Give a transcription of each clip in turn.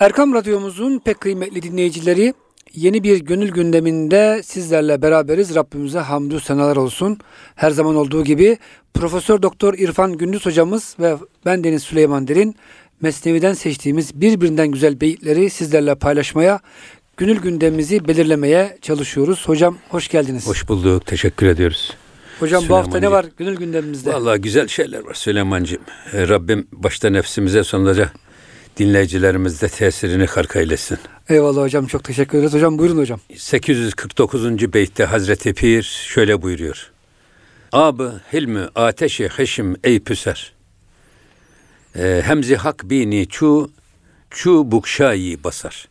Erkam Radyomuzun pek kıymetli dinleyicileri yeni bir gönül gündeminde sizlerle beraberiz. Rabbimize hamdü senalar olsun. Her zaman olduğu gibi Profesör Doktor İrfan Gündüz hocamız ve ben Deniz Süleyman Derin Mesnevi'den seçtiğimiz birbirinden güzel beyitleri sizlerle paylaşmaya, gönül gündemimizi belirlemeye çalışıyoruz. Hocam hoş geldiniz. Hoş bulduk. Teşekkür ediyoruz. Hocam bu hafta ne var gönül gündemimizde? Vallahi güzel şeyler var Süleyman'cığım. Rabbim başta nefsimize sonra da dinleyicilerimizde tesirini hark eylesin. Eyvallah hocam çok teşekkür ederiz. Hocam buyurun hocam. 849. beytte Hazreti Pir şöyle buyuruyor. Abı hilmi ateşi heşim ey püser. E, hemzi hak bini çu çu bukşayi basar.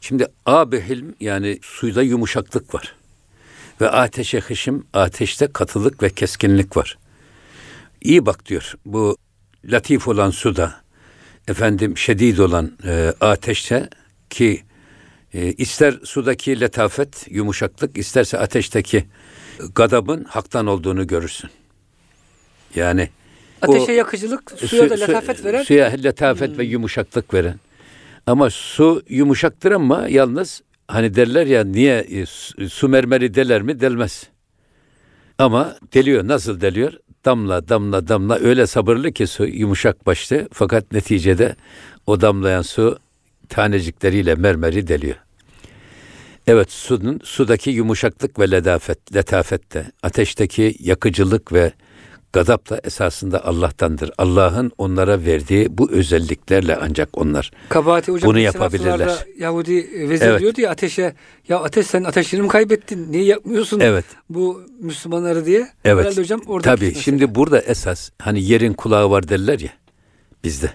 Şimdi abi hilm yani suyda yumuşaklık var. Ve ateşe hışım ateşte katılık ve keskinlik var. İyi bak diyor bu latif olan suda efendim şedid olan e, ateşte ki e, ister sudaki letafet, yumuşaklık, isterse ateşteki gadabın haktan olduğunu görürsün. Yani ateşe o, yakıcılık, suya su, da letafet veren. Suya letafet hmm. ve yumuşaklık veren. Ama su yumuşaktır ama yalnız hani derler ya niye e, su mermeri deler mi? Delmez. Ama deliyor. Nasıl deliyor? Damla damla damla öyle sabırlı ki su yumuşak başlı fakat neticede o damlayan su tanecikleriyle mermeri deliyor. Evet sudun sudaki yumuşaklık ve ledafet, letafet de ateşteki yakıcılık ve Gadap da esasında Allah'tandır. Allah'ın onlara verdiği bu özelliklerle ancak onlar Kabahati hocam, bunu yapabilirler. Yahudi vezir evet. diyordu ya ateşe ya ateş sen ateşini mi kaybettin? Niye yapmıyorsun evet. bu Müslümanları diye? Evet. Herhalde hocam orada Tabii şimdi burada esas hani yerin kulağı var derler ya bizde.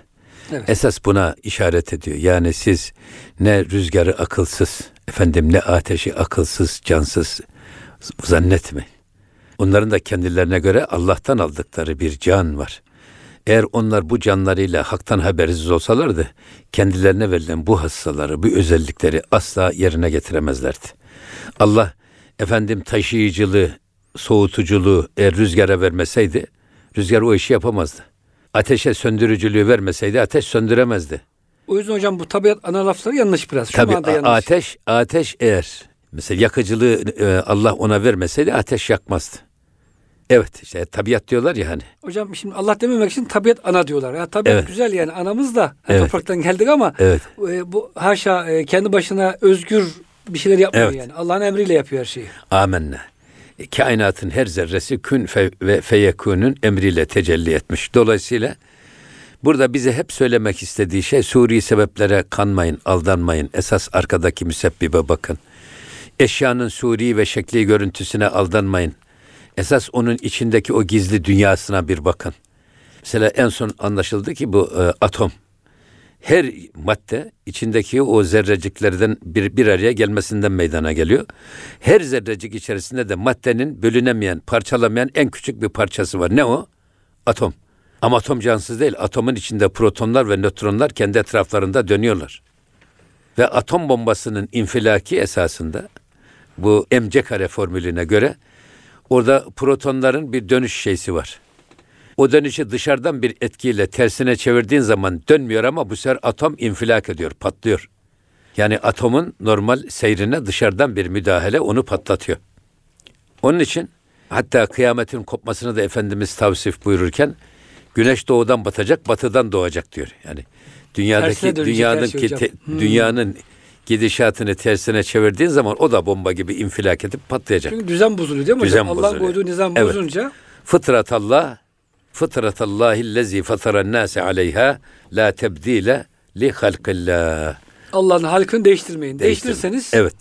Evet. Esas buna işaret ediyor. Yani siz ne rüzgarı akılsız, efendim ne ateşi akılsız, cansız zannetmeyin. Onların da kendilerine göre Allah'tan aldıkları bir can var. Eğer onlar bu canlarıyla haktan habersiz olsalardı, kendilerine verilen bu hassaları, bu özellikleri asla yerine getiremezlerdi. Allah efendim taşıyıcılığı, soğutuculuğu eğer rüzgara vermeseydi, rüzgar o işi yapamazdı. Ateşe söndürücülüğü vermeseydi ateş söndüremezdi. O yüzden hocam bu tabiat ana lafları yanlış biraz. Şu Tabii yanlış. ateş ateş eğer mesela yakıcılığı e, Allah ona vermeseydi ateş yakmazdı. Evet işte tabiat diyorlar ya hani. Hocam şimdi Allah dememek için tabiat ana diyorlar. Ya tabiat evet. güzel yani anamız da evet. topraktan geldik ama evet. e, bu haşa e, kendi başına özgür bir şeyler yapmıyor evet. yani. Allah'ın emriyle yapıyor her şeyi. Amenna. E, kainatın her zerresi kün fe ve feyekunun emriyle tecelli etmiş. Dolayısıyla burada bize hep söylemek istediği şey suri sebeplere kanmayın, aldanmayın. Esas arkadaki müsebbibe bakın. Eşyanın suri ve şekli görüntüsüne aldanmayın. Esas onun içindeki o gizli dünyasına bir bakın. Mesela en son anlaşıldı ki bu e, atom. Her madde içindeki o zerreciklerden bir, bir araya gelmesinden meydana geliyor. Her zerrecik içerisinde de maddenin bölünemeyen, parçalamayan en küçük bir parçası var. Ne o? Atom. Ama atom cansız değil. Atomun içinde protonlar ve nötronlar kendi etraflarında dönüyorlar. Ve atom bombasının infilaki esasında bu mc kare formülüne göre Orada protonların bir dönüş şeysi var. O dönüşü dışarıdan bir etkiyle tersine çevirdiğin zaman dönmüyor ama bu sefer atom infilak ediyor, patlıyor. Yani atomun normal seyrine dışarıdan bir müdahale onu patlatıyor. Onun için hatta kıyametin kopmasını da Efendimiz tavsif buyururken güneş doğudan batacak, batıdan doğacak diyor. Yani dünyadaki dünyanın şey ki, te, hmm. Gidişatını tersine çevirdiğin zaman o da bomba gibi infilak edip patlayacak. Çünkü düzen bozuluyor değil mi düzen hocam? Allah'ın koyduğu nizam evet. bozunca. Fıtratallah fıtratallahillezî fataran nâse aleyha la tebdile li halkillah. Allah'ın halkını değiştirmeyin. Değiştirirseniz evet.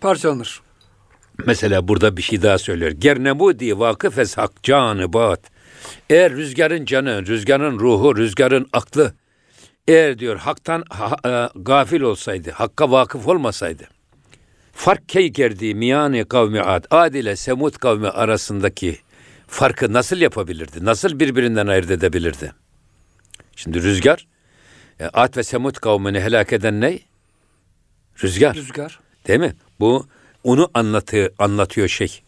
parçalanır. Mesela burada bir şey daha söylüyor. Gernebudi vakıf es hak canı bat. Eğer rüzgarın canı, rüzgarın ruhu, rüzgarın aklı eğer diyor haktan ha, e, gafil olsaydı, hakka vakıf olmasaydı, fark key gerdi miyane kavmi ad, ad ile semut kavmi arasındaki farkı nasıl yapabilirdi? Nasıl birbirinden ayırt edebilirdi? Şimdi rüzgar, e, Ad ve Semut kavmini helak eden ne? Rüzgar. Rüzgar. Değil mi? Bu onu anlatıyor, anlatıyor şey.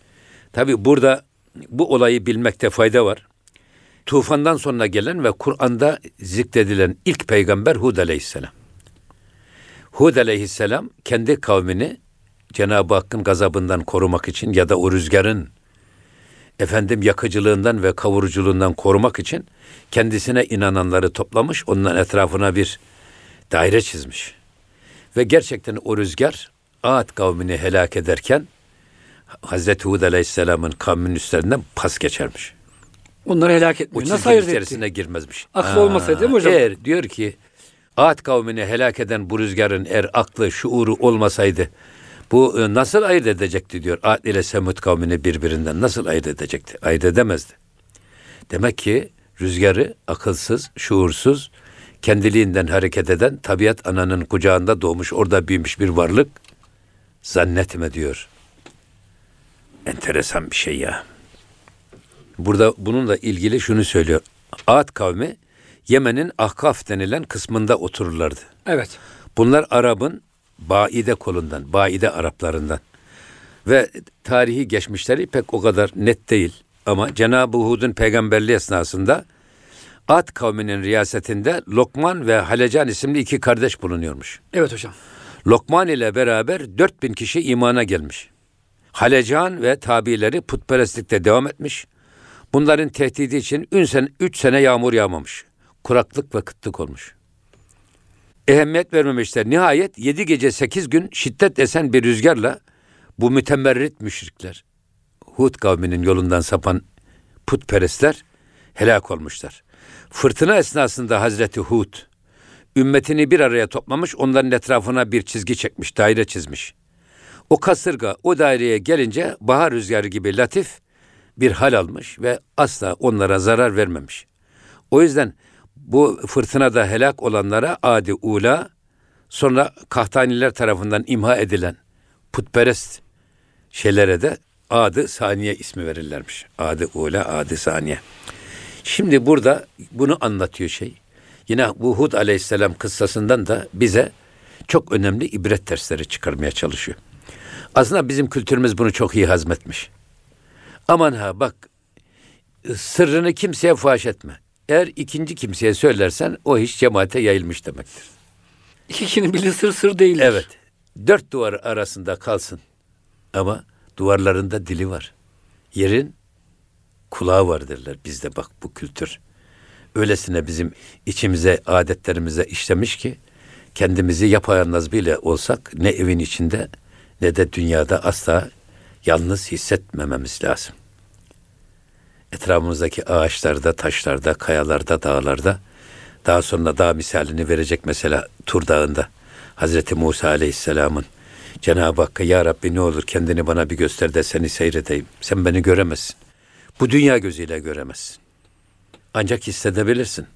Tabi burada bu olayı bilmekte fayda var tufandan sonra gelen ve Kur'an'da zikredilen ilk peygamber Hud aleyhisselam. Hud aleyhisselam kendi kavmini Cenab-ı Hakk'ın gazabından korumak için ya da o rüzgarın efendim yakıcılığından ve kavuruculuğundan korumak için kendisine inananları toplamış, onların etrafına bir daire çizmiş. Ve gerçekten o rüzgar Ad kavmini helak ederken Hazreti Hud Aleyhisselam'ın kavminin üstlerinden pas geçermiş. Onları helak etmiyor. Nasıl ayırt içerisine etti? girmezmiş. Aklı olmasaydı değil mi hocam? Eğer diyor ki Ad kavmini helak eden bu rüzgarın eğer aklı, şuuru olmasaydı bu e, nasıl ayırt edecekti diyor. Ad ile Semud kavmini birbirinden nasıl ayırt edecekti? Ayırt edemezdi. Demek ki rüzgarı akılsız, şuursuz, kendiliğinden hareket eden tabiat ananın kucağında doğmuş, orada büyümüş bir varlık zannetme diyor. Enteresan bir şey ya. Burada bununla ilgili şunu söylüyor. Ad kavmi Yemen'in Ahkaf denilen kısmında otururlardı. Evet. Bunlar Arap'ın Baide kolundan, Baide Araplarından. Ve tarihi geçmişleri pek o kadar net değil. Ama Cenab-ı Hud'un peygamberliği esnasında Ad kavminin riyasetinde Lokman ve Halecan isimli iki kardeş bulunuyormuş. Evet hocam. Lokman ile beraber 4000 kişi imana gelmiş. Halecan ve tabileri putperestlikte devam etmiş. Bunların tehdidi için 3 sene, üç sene yağmur yağmamış. Kuraklık ve kıtlık olmuş. Ehemmiyet vermemişler. Nihayet 7 gece 8 gün şiddet esen bir rüzgarla bu mütemerrit müşrikler, Hud kavminin yolundan sapan putperestler helak olmuşlar. Fırtına esnasında Hazreti Hud ümmetini bir araya toplamış, onların etrafına bir çizgi çekmiş, daire çizmiş. O kasırga o daireye gelince bahar rüzgarı gibi latif bir hal almış ve asla onlara zarar vermemiş. O yüzden bu fırtınada helak olanlara adi ula, sonra Kahtaniler tarafından imha edilen putperest şeylere de adı saniye ismi verirlermiş. Adı ula, adı saniye. Şimdi burada bunu anlatıyor şey. Yine bu Hud aleyhisselam kıssasından da bize çok önemli ibret dersleri çıkarmaya çalışıyor. Aslında bizim kültürümüz bunu çok iyi hazmetmiş. Aman ha bak sırrını kimseye faş etme. Eğer ikinci kimseye söylersen o iş cemaate yayılmış demektir. İki kişinin bildiği sır sır değil. Evet. Dört duvar arasında kalsın. Ama duvarlarında dili var. Yerin kulağı var derler bizde bak bu kültür. Öylesine bizim içimize, adetlerimize işlemiş ki kendimizi yapayalnız bile olsak ne evin içinde ne de dünyada asla yalnız hissetmememiz lazım. Etrafımızdaki ağaçlarda, taşlarda, kayalarda, dağlarda daha sonra dağ misalini verecek mesela Tur Dağı'nda Hazreti Musa Aleyhisselam'ın Cenab-ı Hakk'a Ya Rabbi ne olur kendini bana bir göster de seni seyredeyim. Sen beni göremezsin. Bu dünya gözüyle göremezsin. Ancak hissedebilirsin.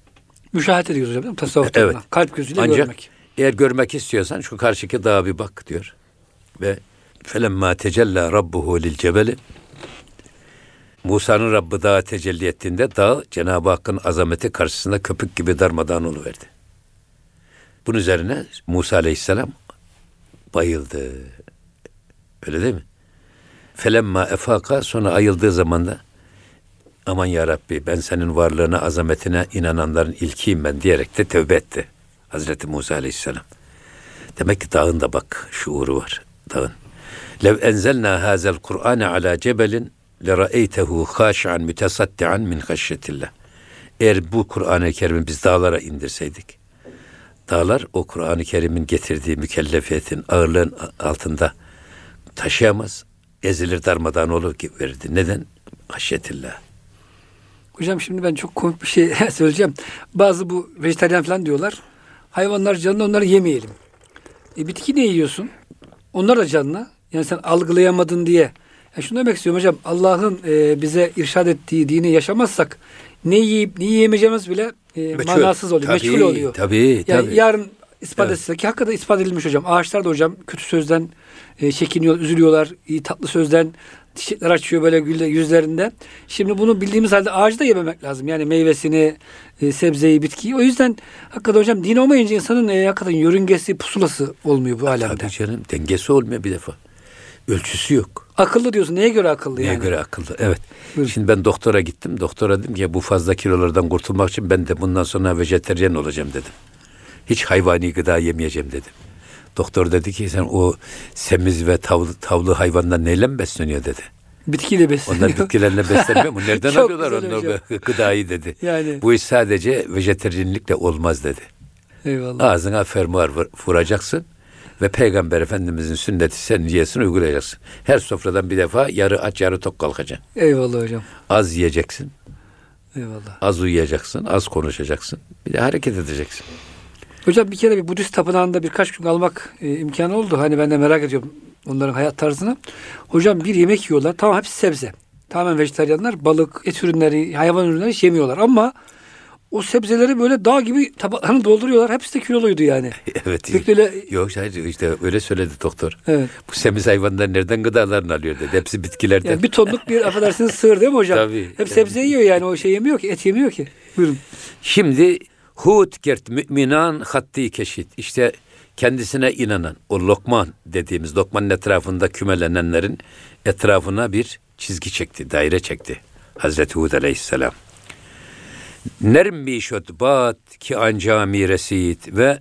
Müşahede ediyoruz hocam. Tasavvufta Evet. Kalp gözüyle Ancak görmek. eğer görmek istiyorsan şu karşıki dağa bir bak diyor. Ve felemma tecella rabbuhu lil cebeli Musa'nın Rabbi dağa tecelli ettiğinde dağ Cenab-ı Hakk'ın azameti karşısında köpük gibi darmadağın oluverdi. Bunun üzerine Musa Aleyhisselam bayıldı. Öyle değil mi? Felemma efaka sonra ayıldığı zaman da aman ya Rabbi ben senin varlığına, azametine inananların ilkiyim ben diyerek de tövbe etti. Hazreti Musa Aleyhisselam. Demek ki dağın da bak şuuru var dağın. Lev enzelna hazel Kur'ane ala cebelin lera'eytehu haşan mütesaddian min haşyetillah. Eğer bu Kur'an-ı Kerim'i biz dağlara indirseydik, dağlar o Kur'an-ı Kerim'in getirdiği mükellefiyetin ağırlığın altında taşıyamaz, ezilir darmadağın olur ki verirdi. Neden? Haşyetillah. Hocam şimdi ben çok komik bir şey söyleyeceğim. Bazı bu vejetaryen falan diyorlar. Hayvanlar canlı onları yemeyelim. E bitki ne yiyorsun? Onlar da canlı. Yani sen algılayamadın diye. Ya şunu demek istiyorum hocam. Allah'ın e, bize irşad ettiği dini yaşamazsak ne yiyip ne yiyemeyeceğimiz bile e, Meçhul. manasız oluyor. Tabii, meçhul oluyor. tabii, Yani tabii. yarın ispat Evet. etse ki hakikaten ispat edilmiş hocam. Ağaçlar da hocam kötü sözden e, çekiniyor, üzülüyorlar. İyi tatlı sözden çiçekler açıyor böyle gülle yüzlerinde. Şimdi bunu bildiğimiz halde ağacı da yememek lazım. Yani meyvesini, e, sebzeyi, bitkiyi. O yüzden hakikaten hocam din olmayınca insanın e, hakikaten yörüngesi, pusulası olmuyor bu alemde. Tabii canım dengesi olmuyor bir defa. Ölçüsü yok. Akıllı diyorsun. Neye göre akıllı Neye yani? göre akıllı? Evet. Buyurun. Şimdi ben doktora gittim. Doktora dedim ki bu fazla kilolardan kurtulmak için ben de bundan sonra vejeteryan olacağım dedim. Hiç hayvani gıda yemeyeceğim dedim. Doktor dedi ki sen o semiz ve tavlı, tavlı hayvanlar neyle mi besleniyor dedi. Bitkiyle besleniyor. Onlar bitkilerle beslenmiyor mu? Nereden Çok alıyorlar onlar bu gıdayı dedi. Yani. Bu iş sadece vejeteryanlıkla olmaz dedi. Eyvallah. Ağzına fermuar vur- vuracaksın ve Peygamber Efendimizin sünneti sen niyesini uygulayacaksın. Her sofradan bir defa yarı aç yarı tok kalkacaksın. Eyvallah hocam. Az yiyeceksin, Eyvallah. az uyuyacaksın, az konuşacaksın. Bir de hareket edeceksin. Hocam bir kere bir Budist tapınağında birkaç gün kalmak e, imkanı oldu. Hani ben de merak ediyorum onların hayat tarzını. Hocam bir yemek yiyorlar. Tamam hepsi sebze. Tamamen vejetaryenler. Balık, et ürünleri, hayvan ürünleri hiç yemiyorlar. Ama o sebzeleri böyle dağ gibi tabaklarını dolduruyorlar. Hepsi de kiloluydu yani. evet. Pek böyle Yok hayır işte öyle söyledi doktor. evet. Bu semiz hayvanlar nereden gıdalarını alıyor dedi. Hepsi bitkilerden. Yani bir tonluk bir affedersiniz sığır değil mi hocam? Tabii, Hep sebze yiyor yani o şey yemiyor ki et yemiyor ki. Buyurun. Şimdi Hud gert müminan hatti keşit. İşte kendisine inanan o Lokman dediğimiz Lokman'ın etrafında kümelenenlerin etrafına bir çizgi çekti, daire çekti. Hazreti Hud aleyhisselam. Nerm bi bat ki anca miresit ve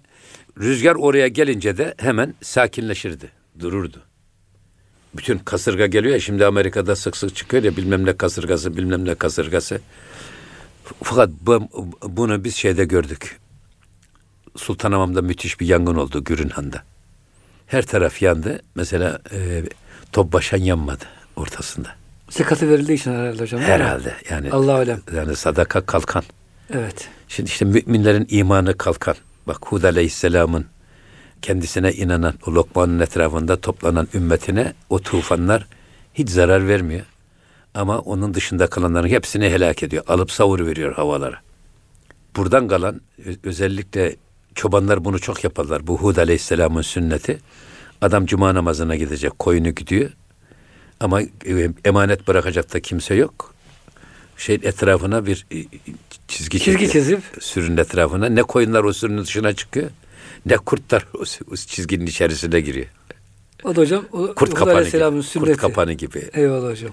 rüzgar oraya gelince de hemen sakinleşirdi, dururdu. Bütün kasırga geliyor ya şimdi Amerika'da sık sık çıkıyor ya bilmem ne kasırgası bilmem ne kasırgası. Fakat bu, bunu biz şeyde gördük. Sultanahmet'te müthiş bir yangın oldu Gürünhan'da. Her taraf yandı. Mesela e, Topbaşan yanmadı ortasında. Zekatı verildiği için herhalde hocam. Herhalde yani Allah alem. yani sadaka kalkan. Evet. Şimdi işte müminlerin imanı kalkan. Bak Hud Aleyhisselam'ın kendisine inanan o Lokman'ın etrafında toplanan ümmetine o tufanlar hiç zarar vermiyor. Ama onun dışında kalanların hepsini helak ediyor. Alıp savur veriyor havalara. Buradan kalan özellikle çobanlar bunu çok yaparlar. Bu Hud Aleyhisselam'ın sünneti. Adam cuma namazına gidecek, koyunu gidiyor. Ama e, emanet bırakacak da kimse yok. Şeyin etrafına bir e, çizgi, Çizgi çekiyor. çizip Sürünün etrafına. Ne koyunlar o sürünün dışına çıkıyor. Ne kurtlar o, o çizginin içerisine giriyor. o da hocam o, Kurt kapanı gibi. sünneti. Kurt kapanı gibi. Eyvallah hocam.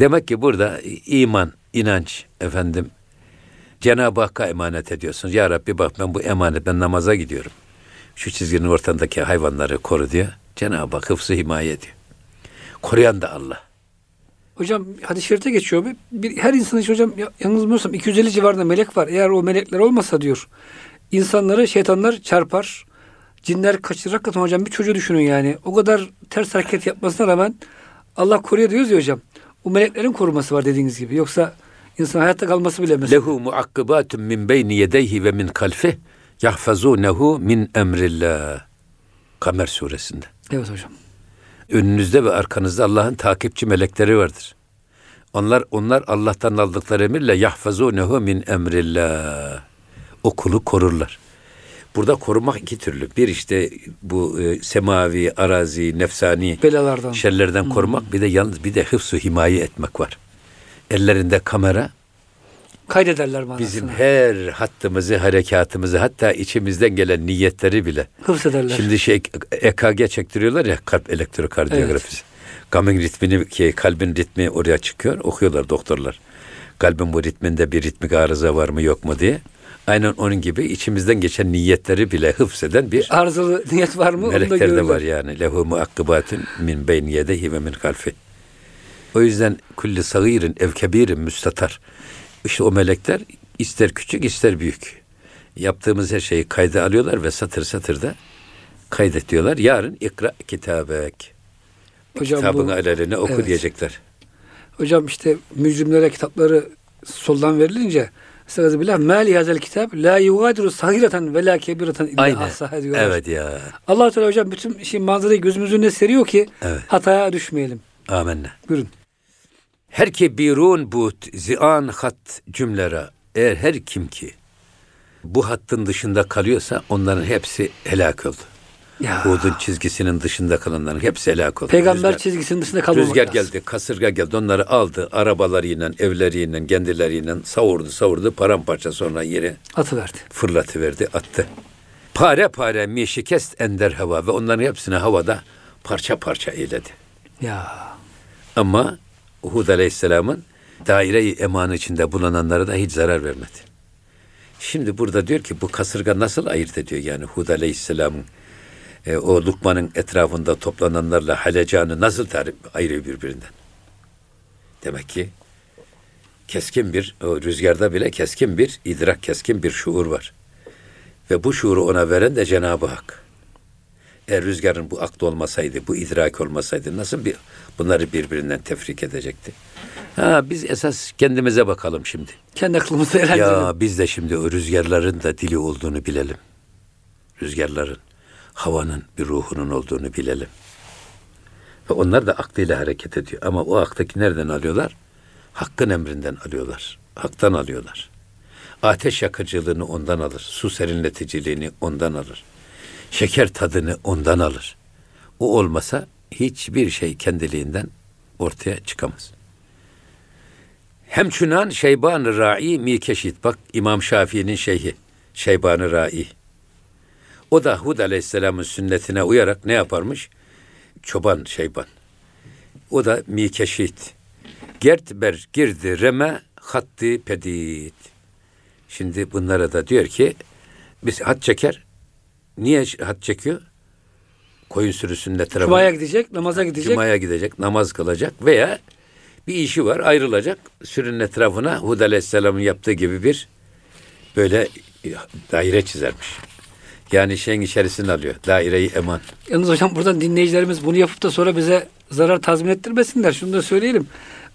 Demek ki burada iman, inanç efendim Cenab-ı Hakk'a emanet ediyorsun. Ya Rabbi bak ben bu emanet ben namaza gidiyorum. Şu çizginin ortasındaki hayvanları koru diyor. Cenab-ı Hak hıfzı himaye ediyor. Koruyan da Allah. Hocam hadis-i şerifte geçiyor. Bir, bir- her insan için hocam ya- yalnız bilmiyorsam 250 civarında melek var. Eğer o melekler olmasa diyor insanları şeytanlar çarpar. Cinler kaçırır. Hakikaten hocam bir çocuğu düşünün yani. O kadar ters hareket yapmasına rağmen Allah koruyor diyoruz ya hocam. O meleklerin koruması var dediğiniz gibi. Yoksa insan hayatta kalması bile mesela. Lehu muakkibatun min beyni yedeyhi ve min kalfih yahfazunehu min emrillah. Kamer suresinde. Evet hocam. Önünüzde ve arkanızda Allah'ın takipçi melekleri vardır. Onlar onlar Allah'tan aldıkları emirle yahfazunehu min emrillah. O kulu korurlar. Burada korumak iki türlü. Bir işte bu e, semavi, arazi, nefsani Belalardan. şerlerden korumak. Bir de yalnız bir de hıfzu himaye etmek var. Ellerinde kamera Kaydederler manasına. bizim her hattımızı, harekatımızı hatta içimizden gelen niyetleri bile Hıfzederler. Şimdi şey EKG çektiriyorlar ya kalp elektrokardiyografisi. Gamın ritmini ki kalbin ritmi oraya çıkıyor. Okuyorlar doktorlar. Kalbin bu ritminde bir ritmik arıza var mı yok mu diye. Aynen onun gibi içimizden geçen niyetleri bile hıfzeden bir Arızalı niyet var mı? Melekler de var yani. Lehu muakkibatun min beyni yedehi ve min kalfi. O yüzden kulli sagirin ev kebirin müstatar. İşte o melekler ister küçük ister büyük. Yaptığımız her şeyi kayda alıyorlar ve satır satır da kaydet diyorlar. Yarın ikra kitabek. Hocam Kitabını bu- oku evet. diyecekler. Hocam işte mücrimlere kitapları soldan verilince Estağfirullah. Mali hazel kitap la yugadiru sagireten ve la kebireten illa Aynen. ahsaha diyorlar. Evet ya. Allah Teala hocam bütün şey manzarayı gözümüzün önüne seriyor ki Evet. hataya düşmeyelim. Amenna. Buyurun. Her ki birun but zian hat cümlera. Eğer her kim ki bu hattın dışında kalıyorsa onların hepsi helak oldu. Ya. Hud'un çizgisinin dışında kalanların hepsi helak oldu. Peygamber Rüzgar- çizgisinin dışında kalmamak Rüzgar lazım. geldi, kasırga geldi. Onları aldı, arabalarıyla, evleriyle, kendileriyle savurdu, savurdu. Paramparça sonra yere Atıverdi. fırlatıverdi, attı. Pare pare mi şikest ender hava ve onların hepsini havada parça parça eyledi. Ya. Ama Hud Aleyhisselam'ın daire-i eman içinde bulunanlara da hiç zarar vermedi. Şimdi burada diyor ki bu kasırga nasıl ayırt ediyor yani Hud Aleyhisselam'ın e, o Lukman'ın etrafında toplananlarla Halecan'ı nasıl tarif ayırıyor birbirinden? Demek ki keskin bir, o rüzgarda bile keskin bir idrak, keskin bir şuur var. Ve bu şuuru ona veren de Cenab-ı Hak. Eğer rüzgarın bu aklı olmasaydı, bu idrak olmasaydı nasıl bir bunları birbirinden tefrik edecekti? Ha biz esas kendimize bakalım şimdi. Kendi aklımızda eğlencelim. Ya biz de şimdi o rüzgarların da dili olduğunu bilelim. Rüzgarların, havanın bir ruhunun olduğunu bilelim. Ve onlar da aklıyla hareket ediyor. Ama o aktaki nereden alıyorlar? Hakkın emrinden alıyorlar. Haktan alıyorlar. Ateş yakıcılığını ondan alır. Su serinleticiliğini ondan alır. Şeker tadını ondan alır. O olmasa hiçbir şey kendiliğinden ortaya çıkamaz. Hemçunan Şeyban-ı Ra'i Mikeşit. Bak İmam Şafii'nin şeyhi. Şeyban-ı Ra'i. O da Hud Aleyhisselam'ın sünnetine uyarak ne yaparmış? Çoban Şeyban. O da Mikeşit. Gert ber girdi reme hattı pedit. Şimdi bunlara da diyor ki biz hat çeker. Niye hat çekiyor? Koyun sürüsünün etrafında. Cuma'ya gidecek, namaza gidecek. Cuma'ya gidecek, namaz kılacak veya bir işi var ayrılacak. Sürünün etrafına Hud Aleyhisselam'ın yaptığı gibi bir böyle daire çizermiş. Yani şeyin içerisine alıyor. Daireyi eman. Yalnız hocam buradan dinleyicilerimiz bunu yapıp da sonra bize zarar tazmin ettirmesinler. Şunu da söyleyelim.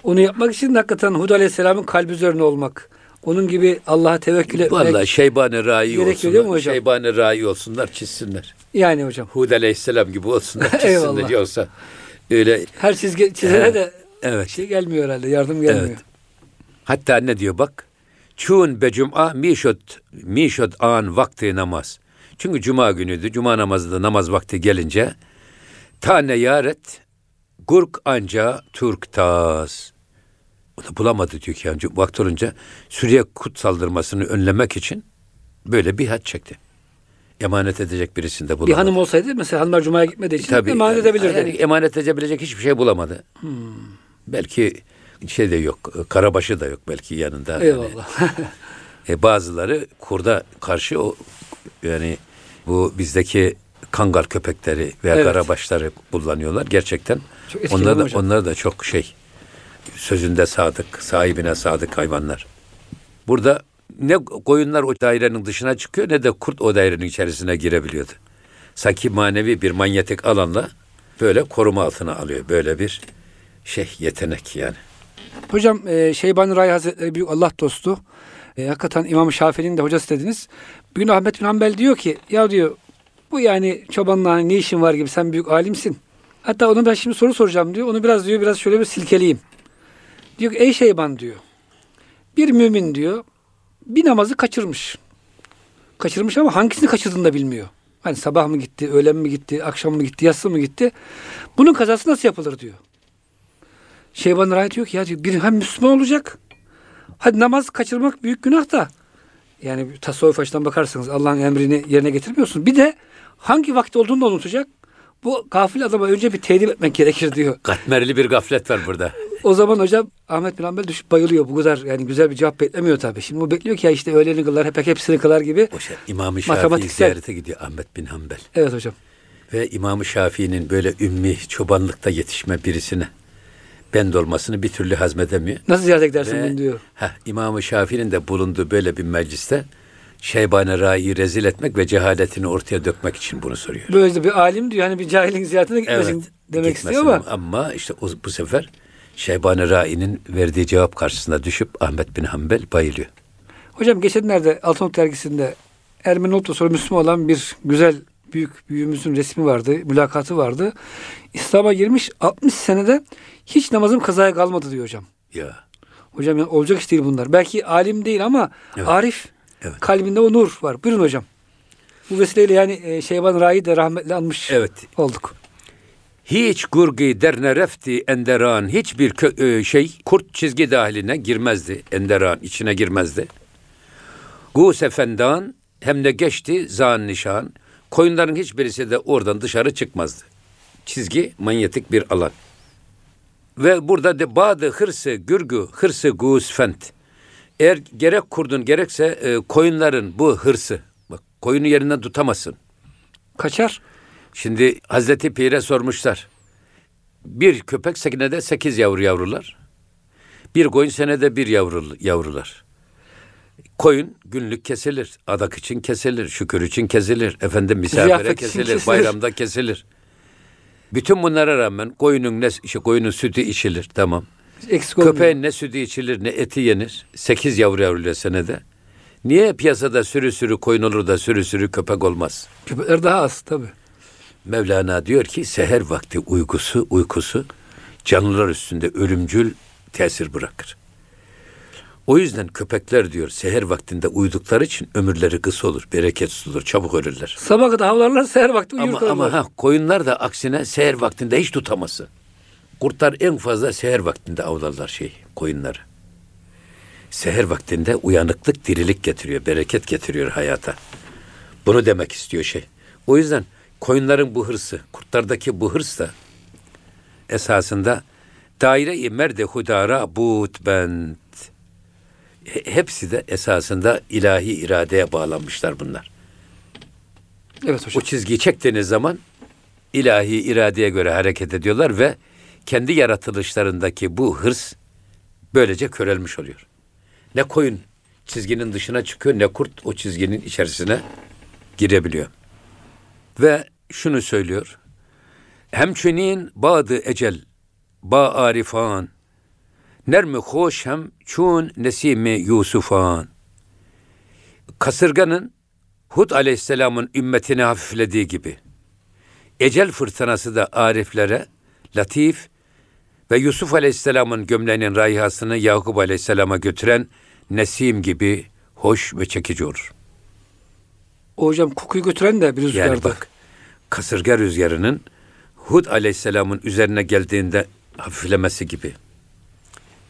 Onu yapmak için hakikaten Hud Aleyhisselam'ın kalbi üzerine olmak. Onun gibi Allah'a tevekkül etmek. Vallahi şeybani rai olsunlar. hocam? Şeybani rai olsunlar, çizsinler. Yani hocam. Hud Aleyhisselam gibi olsunlar, çizsinler. Yoksa öyle Her çizgi çizene de Evet. şey gelmiyor herhalde. Yardım gelmiyor. Evet. Hatta ne diyor bak. Çun be cum'a mişot mişot an vakti namaz. Çünkü cuma günüydü. Cuma namazında namaz vakti gelince tane yaret gurk anca turktaz. O da bulamadı yani vakti olunca Suriye kut saldırmasını önlemek için böyle bir hat çekti. Emanet edecek birisini de bulamadı. Bir hanım olsaydı mesela hanımlar Cuma'ya gitmediği için Tabii. emanet edebilirdi. Yani emanet edebilecek hiçbir şey bulamadı. Belki şey de yok, karabaşı da yok belki yanında. Yani, Eyvallah. e, bazıları kurda karşı o yani bu bizdeki kangal köpekleri veya Evet. karabaşları kullanıyorlar. Gerçekten onlar da, hocam. onlar da çok şey sözünde sadık, sahibine sadık hayvanlar. Burada ne koyunlar o dairenin dışına çıkıyor ne de kurt o dairenin içerisine girebiliyordu. Sanki manevi bir manyetik alanla böyle koruma altına alıyor. Böyle bir şey yetenek yani. Hocam e, Şeyban Ray Hazretleri büyük Allah dostu. E, hakikaten İmam Şafii'nin de hocası dediniz. Bugün Ahmet bin Hanbel diyor ki ya diyor bu yani çobanla ne işin var gibi sen büyük alimsin. Hatta onu ben şimdi soru soracağım diyor. Onu biraz diyor biraz şöyle bir silkeleyeyim. Diyor ki ey Şeyban diyor. Bir mümin diyor bir namazı kaçırmış. Kaçırmış ama hangisini kaçırdığını da bilmiyor. Hani sabah mı gitti, öğlen mi gitti, akşam mı gitti, yatsı mı gitti. Bunun kazası nasıl yapılır diyor. Şeyban Ray diyor ki ya diyor, bir hem Müslüman olacak. Hadi namaz kaçırmak büyük günah da. Yani tasavvuf açıdan bakarsanız Allah'ın emrini yerine getirmiyorsun. Bir de hangi vakti olduğunu da unutacak. Bu gafil adama önce bir tedip etmek gerekir diyor. Katmerli bir gaflet var burada. O zaman hocam Ahmet bin Hanbel düşüp bayılıyor. Bu kadar yani güzel bir cevap beklemiyor tabii. Şimdi o bekliyor ki ya işte öğleni kılar, hep hepsini kılar gibi. O şey İmam-ı Şafii ziyarete gidiyor Ahmet bin Hanbel. Evet hocam. Ve İmam-ı Şafii'nin böyle ümmi çobanlıkta yetişme birisine bend olmasını bir türlü hazmedemiyor. Nasıl ziyaret edersin Ve- bunu diyor. Heh, İmam-ı Şafii'nin de bulunduğu böyle bir mecliste Şeyban-ı Rai'yi rezil etmek ve cehaletini ortaya dökmek için bunu soruyor. Böyle bir alim diyor hani bir cahilin ziyaretine gitmesin demek gitmesin istiyor ama. Ama işte o, bu sefer Şeyban-ı Rai'nin verdiği cevap karşısında düşüp Ahmet bin Hanbel bayılıyor. Hocam geçenlerde Altınok dergisinde Ermeni olup da sonra Müslüman olan bir güzel büyük büyüğümüzün resmi vardı, mülakatı vardı. İslam'a girmiş 60 senede hiç namazım kazaya kalmadı diyor hocam. Ya Hocam yani olacak iş değil bunlar. Belki alim değil ama Evet. arif Evet. kalbinde o nur var. Buyurun hocam. Bu vesileyle yani e, Şeyban Ra'yı de rahmetli anmış evet. olduk. Hiç gurgi derne refti enderan hiçbir kö- e, şey kurt çizgi dahiline girmezdi. Enderan içine girmezdi. Gus efendan hem de geçti zan nişan. Koyunların hiçbirisi de oradan dışarı çıkmazdı. Çizgi manyetik bir alan. Ve burada de badı hırsı gürgü hırsı gus fent. Eğer gerek kurdun gerekse e, koyunların bu hırsı bak koyunu yerinden tutamazsın. Kaçar. Şimdi Hazreti Pir'e sormuşlar. Bir köpek senede sekiz yavru yavrular. Bir koyun senede bir yavru, yavrular. Koyun günlük kesilir. Adak için kesilir. Şükür için kesilir. Efendim misafire kesilir. kesilir. Bayramda kesilir. Bütün bunlara rağmen koyunun ne işte koyunun sütü içilir tamam. Eksik olmuyor. Köpeğin ne sütü içilir ne eti yenir. Sekiz yavru yavruluyor senede. Niye piyasada sürü sürü koyun olur da sürü sürü köpek olmaz? Köpekler daha az tabii. Mevlana diyor ki seher vakti uykusu uykusu canlılar üstünde ölümcül tesir bırakır. O yüzden köpekler diyor seher vaktinde uyudukları için ömürleri kısa olur, bereketsiz olur, çabuk ölürler. Sabah kadar havlarlar seher vakti uyur Ama, kalırlar. ama ha, koyunlar da aksine seher vaktinde hiç tutaması. Kurtlar en fazla seher vaktinde avlarlar şey koyunları. Seher vaktinde uyanıklık dirilik getiriyor, bereket getiriyor hayata. Bunu demek istiyor şey. O yüzden koyunların bu hırsı, kurtlardaki bu hırs da esasında daire-i merde hudara but bent. He- Hepsi de esasında ilahi iradeye bağlanmışlar bunlar. Evet O hocam. çizgiyi çektiğiniz zaman ilahi iradeye göre hareket ediyorlar ve kendi yaratılışlarındaki bu hırs böylece körelmiş oluyor. Ne koyun çizginin dışına çıkıyor ne kurt o çizginin içerisine girebiliyor. Ve şunu söylüyor. Hem çünün badı ecel ba arifan nermi hoş hem çun nesimi Yusufan. Kasırganın Hud aleyhisselamın ümmetini hafiflediği gibi ecel fırtınası da ariflere latif ve Yusuf aleyhisselamın gömleğinin rayihasını Yakup aleyhisselama götüren nesim gibi hoş ve çekici olur. O hocam kokuyu götüren de bir rüzgarda. Yani bak kasırga rüzgarının Hud aleyhisselamın üzerine geldiğinde hafiflemesi gibi.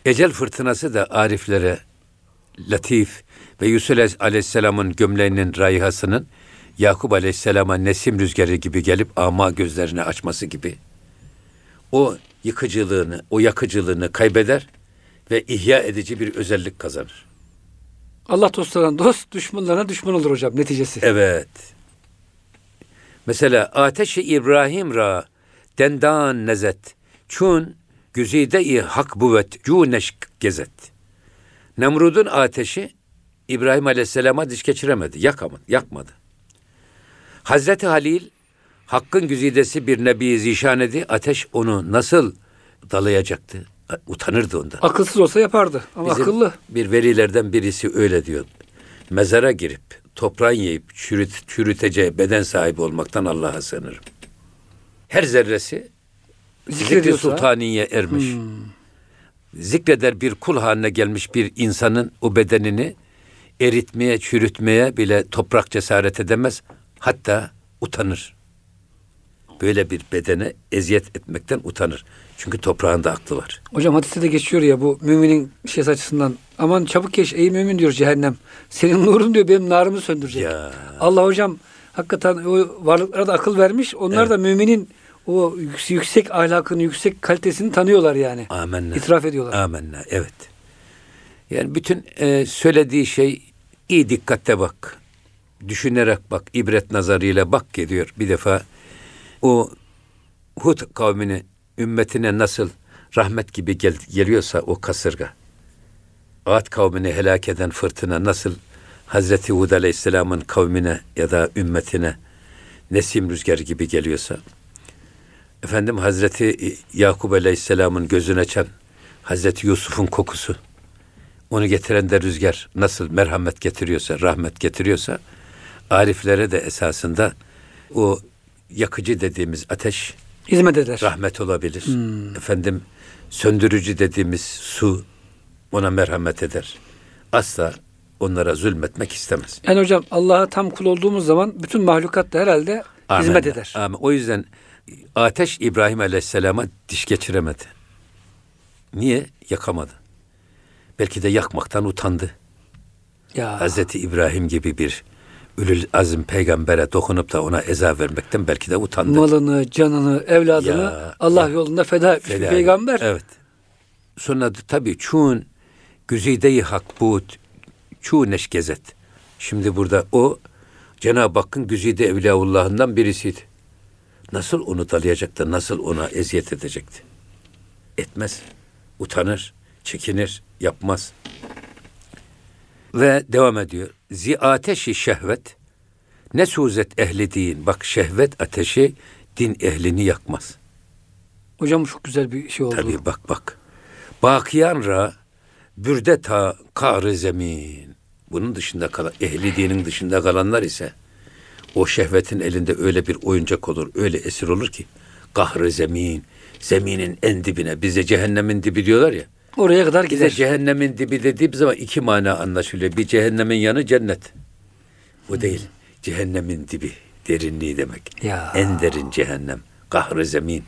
Ecel fırtınası da ariflere latif ve Yusuf aleyhisselamın gömleğinin rayihasının Yakup aleyhisselama nesim rüzgarı gibi gelip ama gözlerini açması gibi. O yıkıcılığını, o yakıcılığını kaybeder ve ihya edici bir özellik kazanır. Allah dostlarına dost, düşmanlarına düşman olur hocam neticesi. Evet. Mesela ateşi İbrahim ra dendan nezet çun güzide-i hak buvet cuneşk gezet. Nemrud'un ateşi İbrahim Aleyhisselam'a diş geçiremedi, yakamadı, yakmadı. Hazreti Halil Hakkın güzidesi bir nebi zişan edi. Ateş onu nasıl dalayacaktı? Utanırdı ondan. Akılsız olsa yapardı ama Bizim akıllı. Bir velilerden birisi öyle diyor. Mezara girip toprağın yiyip çürüt, çürüteceği beden sahibi olmaktan Allah'a sığınırım. Her zerresi zikri sultaniye ermiş. Zikreder bir kul haline gelmiş bir insanın o bedenini eritmeye, çürütmeye bile toprak cesaret edemez. Hatta utanır. Böyle bir bedene eziyet etmekten utanır. Çünkü toprağında aklı var. hocam hadiste de geçiyor ya bu müminin şey açısından. Aman çabuk geç ey mümin diyor cehennem. Senin nurun diyor benim narımı söndürecek. Ya. Allah hocam hakikaten o varlıklara da akıl vermiş. Onlar da müminin o yük- yüksek ahlakını, yüksek kalitesini tanıyorlar yani. Amenna. İtiraf ediyorlar. Amenna. Evet. Yani bütün e, söylediği şey iyi dikkatle bak. Düşünerek bak. ibret nazarıyla bak geliyor. Bir defa o Hud kavmini ümmetine nasıl rahmet gibi gel- geliyorsa o kasırga. Ad kavmini helak eden fırtına nasıl Hazreti Hud Aleyhisselam'ın kavmine ya da ümmetine nesim rüzgarı gibi geliyorsa Efendim Hazreti Yakup Aleyhisselam'ın gözüne açan Hazreti Yusuf'un kokusu onu getiren de rüzgar nasıl merhamet getiriyorsa, rahmet getiriyorsa ariflere de esasında o yakıcı dediğimiz ateş Hizmet eder. rahmet olabilir. Efendim söndürücü dediğimiz su ona merhamet eder. Asla onlara zulmetmek istemez. Yani hocam Allah'a tam kul olduğumuz zaman bütün mahlukat da herhalde hizmet Amenna. eder. Amin. O yüzden ateş İbrahim Aleyhisselam'a diş geçiremedi. Niye? Yakamadı. Belki de yakmaktan utandı. Ya. Hazreti İbrahim gibi bir ülül azim peygambere dokunup da ona eza vermekten belki de utandı. malını, canını, evladını Ya, Allah ya. yolunda feda etmiş Feda- peygamber. Evet. Sonra tabii çun güzide-i hak bu çu neşkezet. Şimdi burada o Cenab-ı Hakk'ın güzide evliyaullahından birisiydi. nasıl onu dalayacak da nasıl ona eziyet edecekti? Etmez. Utanır, çekinir, yapmaz. Ve devam ediyor. Zi ateşi şehvet ne suzet ehli din. Bak şehvet ateşi din ehlini yakmaz. Hocam çok güzel bir şey oldu. Tabii bak bak. Bakiyan ra bürde ta kar zemin. Bunun dışında kalan, ehli dinin dışında kalanlar ise o şehvetin elinde öyle bir oyuncak olur, öyle esir olur ki kahrı zemin, zeminin en dibine, bize cehennemin dibi diyorlar ya. Oraya kadar Bize gider. cehennemin dibi dediğim zaman iki mana anlaşılıyor. Bir cehennemin yanı cennet. Bu değil. Cehennemin dibi, derinliği demek. Ya. En derin cehennem. Kahrı zemin.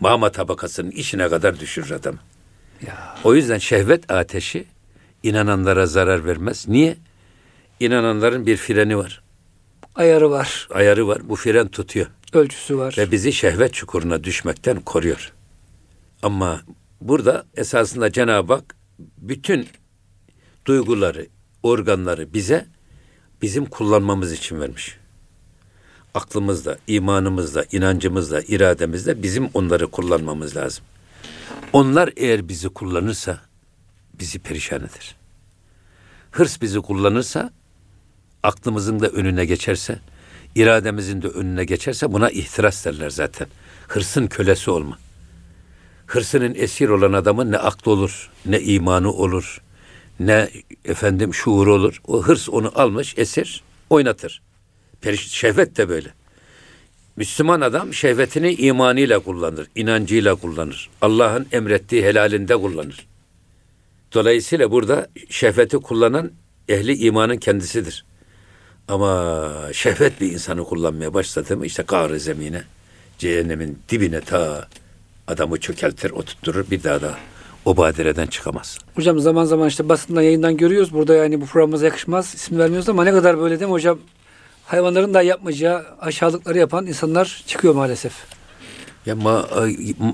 Mama tabakasının içine kadar düşürür adam. Ya. O yüzden şehvet ateşi inananlara zarar vermez. Niye? İnananların bir freni var. Ayarı var, Ayarı var. Bu fren tutuyor. ölçüsü var. Ve bizi şehvet çukuruna düşmekten koruyor. Ama burada esasında Cenab-ı Hak bütün duyguları, organları bize bizim kullanmamız için vermiş. Aklımızda, imanımızda, inancımızda, irademizde bizim onları kullanmamız lazım. Onlar eğer bizi kullanırsa bizi perişan eder. Hırs bizi kullanırsa, aklımızın da önüne geçerse, irademizin de önüne geçerse buna ihtiras derler zaten. Hırsın kölesi olma. Hırsının esir olan adamın ne aklı olur, ne imanı olur, ne efendim şuuru olur. O hırs onu almış esir, oynatır. Periş şehvet de böyle. Müslüman adam şehvetini imanıyla kullanır, inancıyla kullanır. Allah'ın emrettiği helalinde kullanır. Dolayısıyla burada şehveti kullanan ehli imanın kendisidir. Ama şehvet bir insanı kullanmaya başladı mı işte kâr zemine, cehennemin dibine ta adamı çökeltir, oturtturur bir daha da o badireden çıkamaz. Hocam zaman zaman işte basından yayından görüyoruz. Burada yani bu programımıza yakışmaz. isim vermiyoruz ama ne kadar böyle değil mi hocam? Hayvanların da yapmayacağı aşağılıkları yapan insanlar çıkıyor maalesef. Ya ma,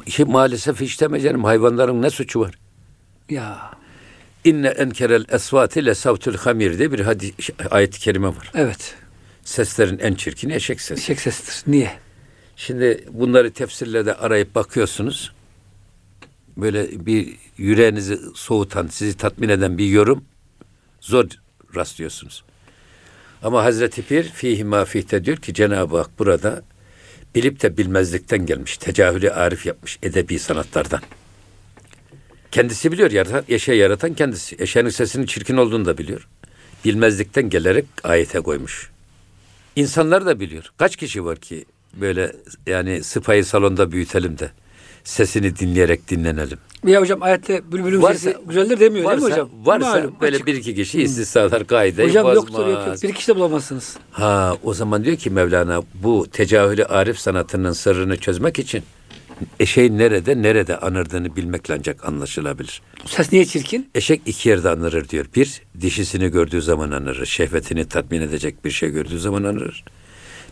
şey, maalesef hiç deme canım hayvanların ne suçu var? Ya İnne enkerel esvati le savtul hamir diye bir hadis, ayet-i kerime var. evet. Seslerin en çirkini eşek sesi. Eşek sesidir. Niye? Şimdi bunları tefsirlerde arayıp bakıyorsunuz. Böyle bir yüreğinizi soğutan, sizi tatmin eden bir yorum zor rastlıyorsunuz. Ama Hazreti Pir fihi ma fihte diyor ki Cenab-ı Hak burada bilip de bilmezlikten gelmiş. Tecahülü arif yapmış edebi sanatlardan. Kendisi biliyor yaratan, eşeği yaratan kendisi. Eşeğin sesinin çirkin olduğunu da biliyor. Bilmezlikten gelerek ayete koymuş. İnsanlar da biliyor. Kaç kişi var ki böyle yani sıpayı salonda büyütelim de sesini dinleyerek dinlenelim. Ya hocam ayette bülbülün Varsa- sesi güzeldir demiyor varsa, değil mi hocam? Varsa Malum, böyle açık. bir iki kişi istisnalar kaideyi Hocam bozmaz. yoktur yok yok. Bir kişi de bulamazsınız. Ha o zaman diyor ki Mevlana bu tecahülü arif sanatının sırrını çözmek için eşeğin nerede nerede anırdığını bilmekle ancak anlaşılabilir. Ses niye çirkin? Eşek iki yerde anırır diyor. Bir, dişisini gördüğü zaman anırır. Şehvetini tatmin edecek bir şey gördüğü zaman anırır.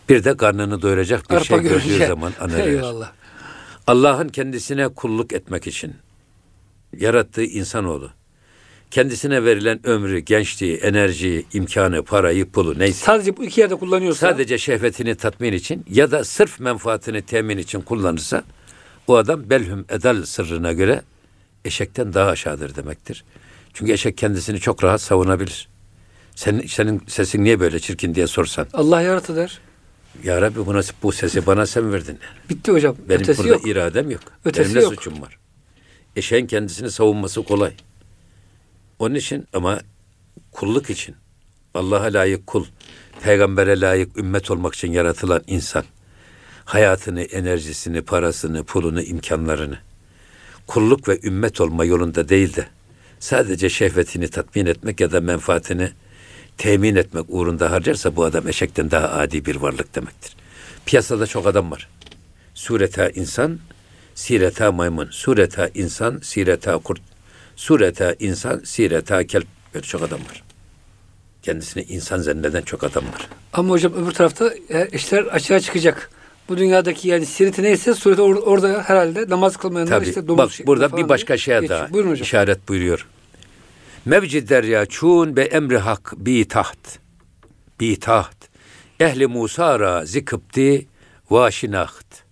Bir de karnını doyuracak bir Arpa şey gördüğü görünce. zaman anırır. Eyvallah. Allah'ın kendisine kulluk etmek için yarattığı insanoğlu kendisine verilen ömrü, gençliği, enerjiyi, imkanı, parayı, pulu neyse Sadece bu iki yerde kullanıyorsa sadece şehvetini tatmin için ya da sırf menfaatini temin için kullanırsa o adam belhum edal sırrına göre eşekten daha aşağıdır demektir. Çünkü eşek kendisini çok rahat savunabilir. Senin, senin sesin niye böyle çirkin diye sorsan. Allah yarattı der. Ya Rabbi buna, bu sesi bana sen verdin. Bitti hocam. Benim Ötesi burada yok. iradem yok. Ötesi Benim ne yok. suçum var? Eşeğin kendisini savunması kolay. Onun için ama kulluk için Allah'a layık kul, peygambere layık ümmet olmak için yaratılan insan hayatını, enerjisini, parasını, pulunu, imkanlarını kulluk ve ümmet olma yolunda değil de sadece şehvetini tatmin etmek ya da menfaatini temin etmek uğrunda harcarsa bu adam eşekten daha adi bir varlık demektir. Piyasada çok adam var. Sureta insan, sireta maymun. Sureta insan, sireta kurt. Sureta insan, sireta kelp. Böyle çok adam var. Kendisini insan zanneden çok adam var. Ama hocam öbür tarafta e, işler açığa çıkacak. Bu dünyadaki yani sireti neyse sureti or- orada herhalde namaz kılmayanlar Tabii. işte domuz Bak şekli burada bir başka şeye geçiyor. daha Buyurun hocam. işaret buyuruyor. Mevcid derya çun be emri hak bi taht. Bi taht. Ehli Musa ra zikıpti va şinaht.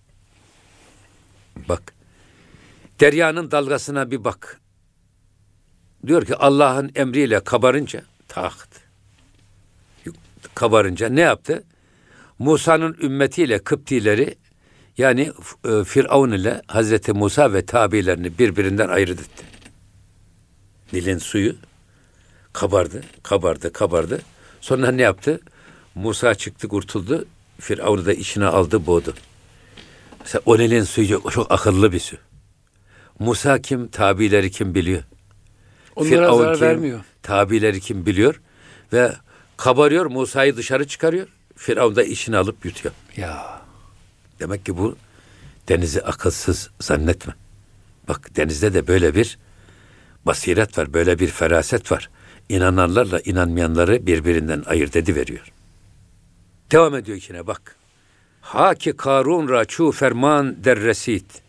Bak. Deryanın dalgasına bir bak. Diyor ki Allah'ın emriyle kabarınca taht. Kabarınca ne yaptı? Musa'nın ümmetiyle Kıptileri yani e, Firavun ile Hazreti Musa ve tabilerini birbirinden ayırt etti. Nil'in suyu kabardı, kabardı, kabardı. Sonra ne yaptı? Musa çıktı, kurtuldu. Firavun'u da içine aldı, boğdu. Mesela o Nil'in suyu çok akıllı bir su. Musa kim, tabileri kim biliyor. Onlara Firavun zarar kim, vermiyor. Tabileri kim biliyor. Ve kabarıyor, Musa'yı dışarı çıkarıyor. Firavun da işini alıp yutuyor. Ya. Demek ki bu denizi akılsız zannetme. Bak denizde de böyle bir basiret var, böyle bir feraset var. İnananlarla inanmayanları birbirinden ayırt ediveriyor. Devam ediyor yine bak. Haki Karun raçu ferman derresit.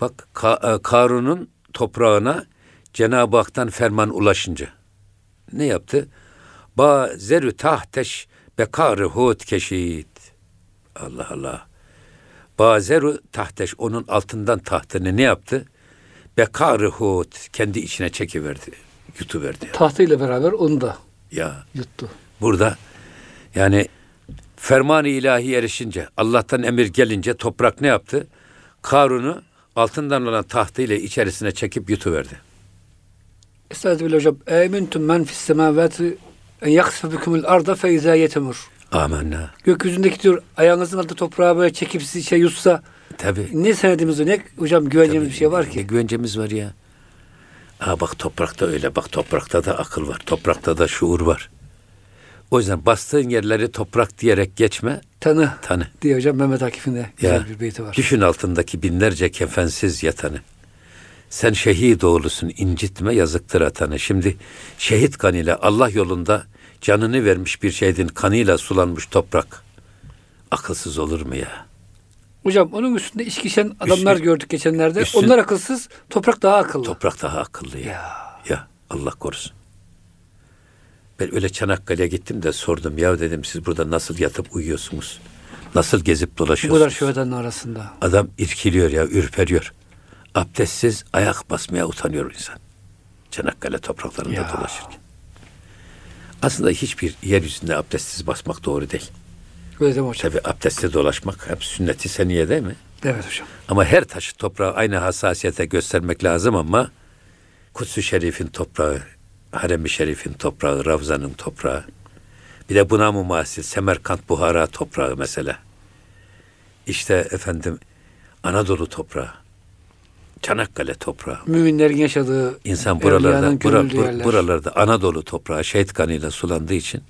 Bak Ka- e, Karun'un toprağına Cenab-ı Hak'tan ferman ulaşınca ne yaptı? Ba zerü tahteş bekarı hut keşit. Allah Allah. Bazeru tahteş onun altından tahtını ne yaptı? Bekarı hut kendi içine çekiverdi. Yutuverdi. Tahtıyla beraber onu da Ya yuttu. burada yani ferman-ı ilahi erişince Allah'tan emir gelince toprak ne yaptı? Karun'u altından olan tahtıyla içerisine çekip yutuverdi. Estağfirullah hocam. Emintum men fis semavati en yaksıfa bikumul arda fe izâ yetemur. Amenna. Gökyüzündeki diyor ayağınızın altında toprağı böyle çekip sizi şey yutsa Tabi. ne senedimiz ne hocam güveneceğimiz bir şey var Ne ki. güvencemiz var ya. Aa bak toprakta öyle. Bak toprakta da akıl var. Toprakta da şuur var. O yüzden bastığın yerleri toprak diyerek geçme. Tanı Tanı. diye hocam Mehmet Akif'in de güzel Ya, bir beyti var. Düşün altındaki binlerce kefensiz yatanı. Sen şehit oğlusun incitme yazıktır atanı. Şimdi şehit kanıyla Allah yolunda canını vermiş bir şehidin kanıyla sulanmış toprak. Akılsız olur mu ya? Hocam onun üstünde içki içen adamlar Üstü- gördük geçenlerde. üstün- Onlar akılsız, toprak daha akıllı. Toprak daha akıllı ya. Ya. Ya Allah korusun. Ben öyle Çanakkale'ye gittim de sordum. Ya dedim siz burada nasıl yatıp uyuyorsunuz? Nasıl gezip Bu dolaşıyorsunuz? kadar şuhadanın arasında. Adam irkiliyor ya, ürperiyor. Abdestsiz ayak basmaya utanıyor insan. Çanakkale topraklarında Ya. dolaşırken. Aslında hiçbir yeryüzünde abdestsiz basmak doğru değil. Öyle değil mi hocam? Tabi abdestli dolaşmak hep sünneti seniye değil mi? Evet hocam. Ama her taşı toprağı aynı hassasiyete göstermek lazım ama Kutsu Şerif'in toprağı, Harem-i Şerif'in toprağı, Ravza'nın toprağı, bir de buna mumasil Semerkant Buhara toprağı mesela. İşte efendim Anadolu toprağı, Çanakkale toprağı. Müminlerin yaşadığı İnsan buralarda, bura- bur- buralarda Anadolu toprağı şehit kanıyla sulandığı için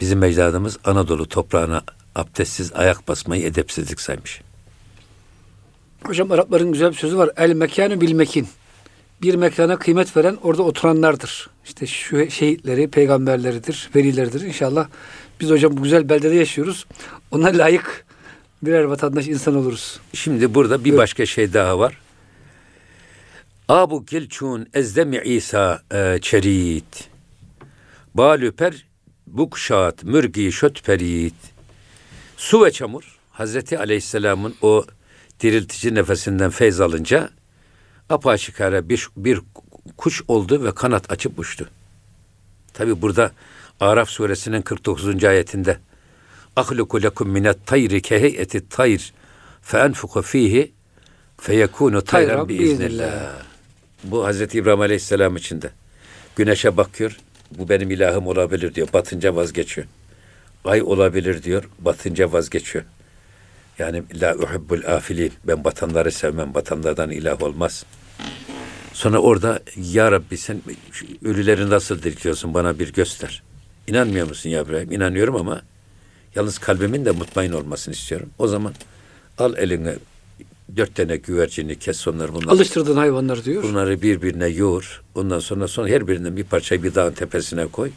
bizim ecdadımız Anadolu toprağına abdestsiz ayak basmayı edepsizlik saymış. Hocam Arapların güzel bir sözü var. El mekanı bil mekin. Bir mekana kıymet veren orada oturanlardır. İşte şu şehitleri, peygamberleridir, velileridir. İnşallah biz hocam bu güzel beldede yaşıyoruz. Ona layık birer vatandaş insan oluruz. Şimdi burada bir Evet. başka şey daha var. Abu Kilçun ezdemi İsa e, çerit. Balüper bukşat mürgi şöt perit. Su ve çamur Hazreti Aleyhisselam'ın o diriltici nefesinden feyz alınca apaçıkara bir, bir kuş oldu ve kanat açıp uçtu. Tabi burada Araf suresinin 49. ayetinde ahluku lekum minet tayri keheyeti tayr fe enfuku fihi Tayran biiznillah. biiznillah. Bu Hazreti İbrahim Aleyhisselam içinde. Güneşe bakıyor. Bu benim ilahım olabilir diyor. Batınca vazgeçiyor. Ay olabilir diyor. Batınca vazgeçiyor. Yani la uhibbul afilin. Ben batanları sevmem. Batanlardan ilah olmaz. Sonra orada ya Rabbi sen ölüleri nasıl diriltiyorsun bana bir göster. İnanmıyor musun ya İbrahim? İnanıyorum ama yalnız kalbimin de mutmain olmasını istiyorum. O zaman al eline dört tane güvercini kes onları bunları. Alıştırdığın hayvanları diyor. Bunları birbirine yoğur. Ondan sonra sonra her birinden bir parçayı bir dağın tepesine koy.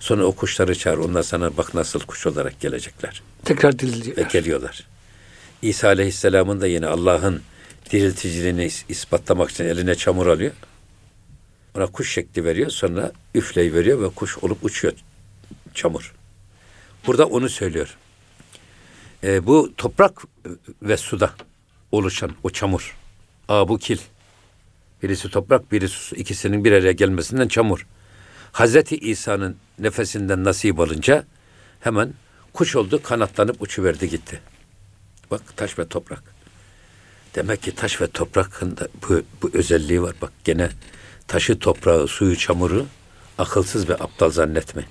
Sonra o kuşları çağır. Onlar sana bak nasıl kuş olarak gelecekler. Tekrar Ve diriltiyor. geliyorlar. İsa Aleyhisselam'ın da yine Allah'ın dirilticiliğini is- ispatlamak için eline çamur alıyor. Ona kuş şekli veriyor. Sonra üfleyi veriyor ve kuş olup uçuyor çamur. Burada onu söylüyor. Ee, bu toprak ve suda oluşan o çamur. Aa bu kil. Birisi toprak, birisi su. İkisinin bir araya gelmesinden çamur. Hazreti İsa'nın nefesinden nasip alınca hemen kuş oldu, kanatlanıp uçuverdi gitti. Bak taş ve toprak. Demek ki taş ve toprakın da bu, bu özelliği var. Bak gene taşı, toprağı, suyu, çamuru akılsız ve aptal zannetmeyin.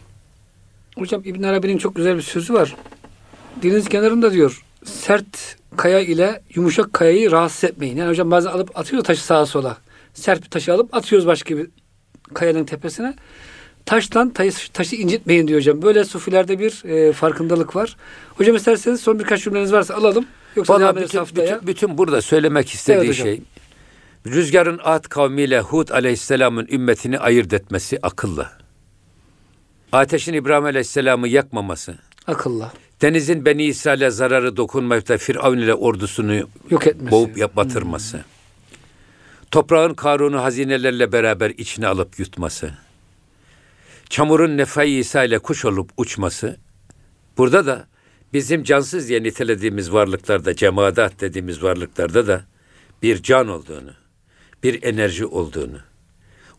Hocam İbn Arabi'nin çok güzel bir sözü var. Deniz kenarında diyor sert kaya ile yumuşak kayayı rahatsız etmeyin. Yani hocam bazen alıp atıyor taşı sağa sola. Sert bir taşı alıp atıyoruz başka bir kayanın tepesine. Taştan taşı, taşı incitmeyin diyor hocam. Böyle sufilerde bir e, farkındalık var. Hocam isterseniz son birkaç cümleniz varsa alalım. Yoksa Vallahi devam bütün, haftaya. bütün, bütün burada söylemek istediği Evet şey rüzgarın Ad kavmiyle Hud aleyhisselamın ümmetini ayırt etmesi akılla. Ateşin İbrahim aleyhisselamı yakmaması, Akılla. denizin Beni İsrail'e zararı dokunmayıp da Firavun ile ordusunu Yok etmesi. boğup yap- batırması. Toprağın Karun'u hazinelerle beraber içine alıp yutması. Çamurun Nefai İsa ile kuş olup uçması. Burada da bizim cansız diye nitelediğimiz varlıklarda, cemaat dediğimiz varlıklarda da bir can olduğunu, bir enerji olduğunu,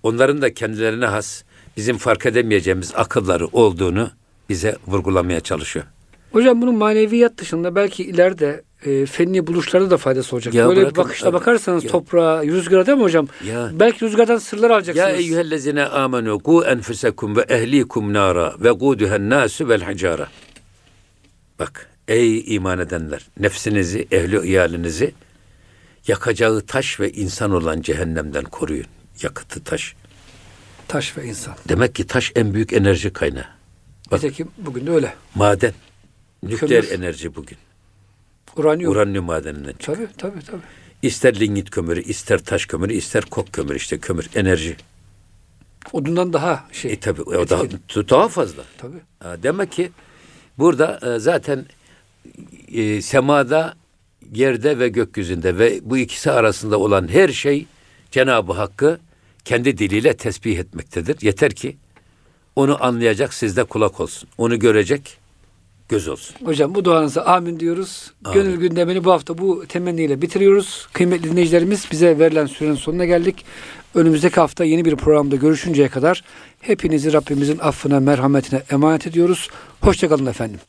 onların da kendilerine has, bizim fark edemeyeceğimiz akılları olduğunu bize vurgulamaya çalışıyor. Hocam bunun maneviyat dışında belki ileride e, fenli buluşlarda da faydası olacak. Ya Böyle bir bırakın- bakışla bakarsanız Ya. toprağa, rüzgara değil mi hocam? Ya. Belki rüzgardan sırlar Ya alacaksınız. eyyühellezine amenu ku enfusekum ve ehlikum nara ve guduhen nasu vel hicara. Bak ey iman edenler nefsinizi, ehli iyalinizi yakacağı taş ve insan olan cehennemden koruyun. Yakıtı taş. Taş ve insan. Demek ki taş en büyük enerji kaynağı. Bak. Nitekim bugün de öyle. Maden. Nükleer Kömür. enerji bugün. Uranyum. Uranyum madeninden çıkıyor. Tabii tabii tabii. İster lignit kömürü, ister taş kömürü, ister kok kömürü işte kömür, enerji. Odundan daha şey. E tabi o daha, daha fazla. Tabii. Ha, Demek ki burada e, zaten e, semada, yerde ve gökyüzünde ve bu ikisi arasında olan her şey Cenab-ı Hakk'ı kendi diliyle tesbih etmektedir. Yeter ki onu anlayacak sizde kulak olsun. Onu görecek göz olsun. Hocam bu duanıza amin diyoruz. Amin. Gönül gündemini bu hafta bu temenniyle bitiriyoruz. Kıymetli dinleyicilerimiz bize verilen sürenin sonuna geldik. Önümüzdeki hafta yeni bir programda görüşünceye kadar hepinizi Rabbimizin affına, merhametine emanet ediyoruz. Hoşçakalın efendim.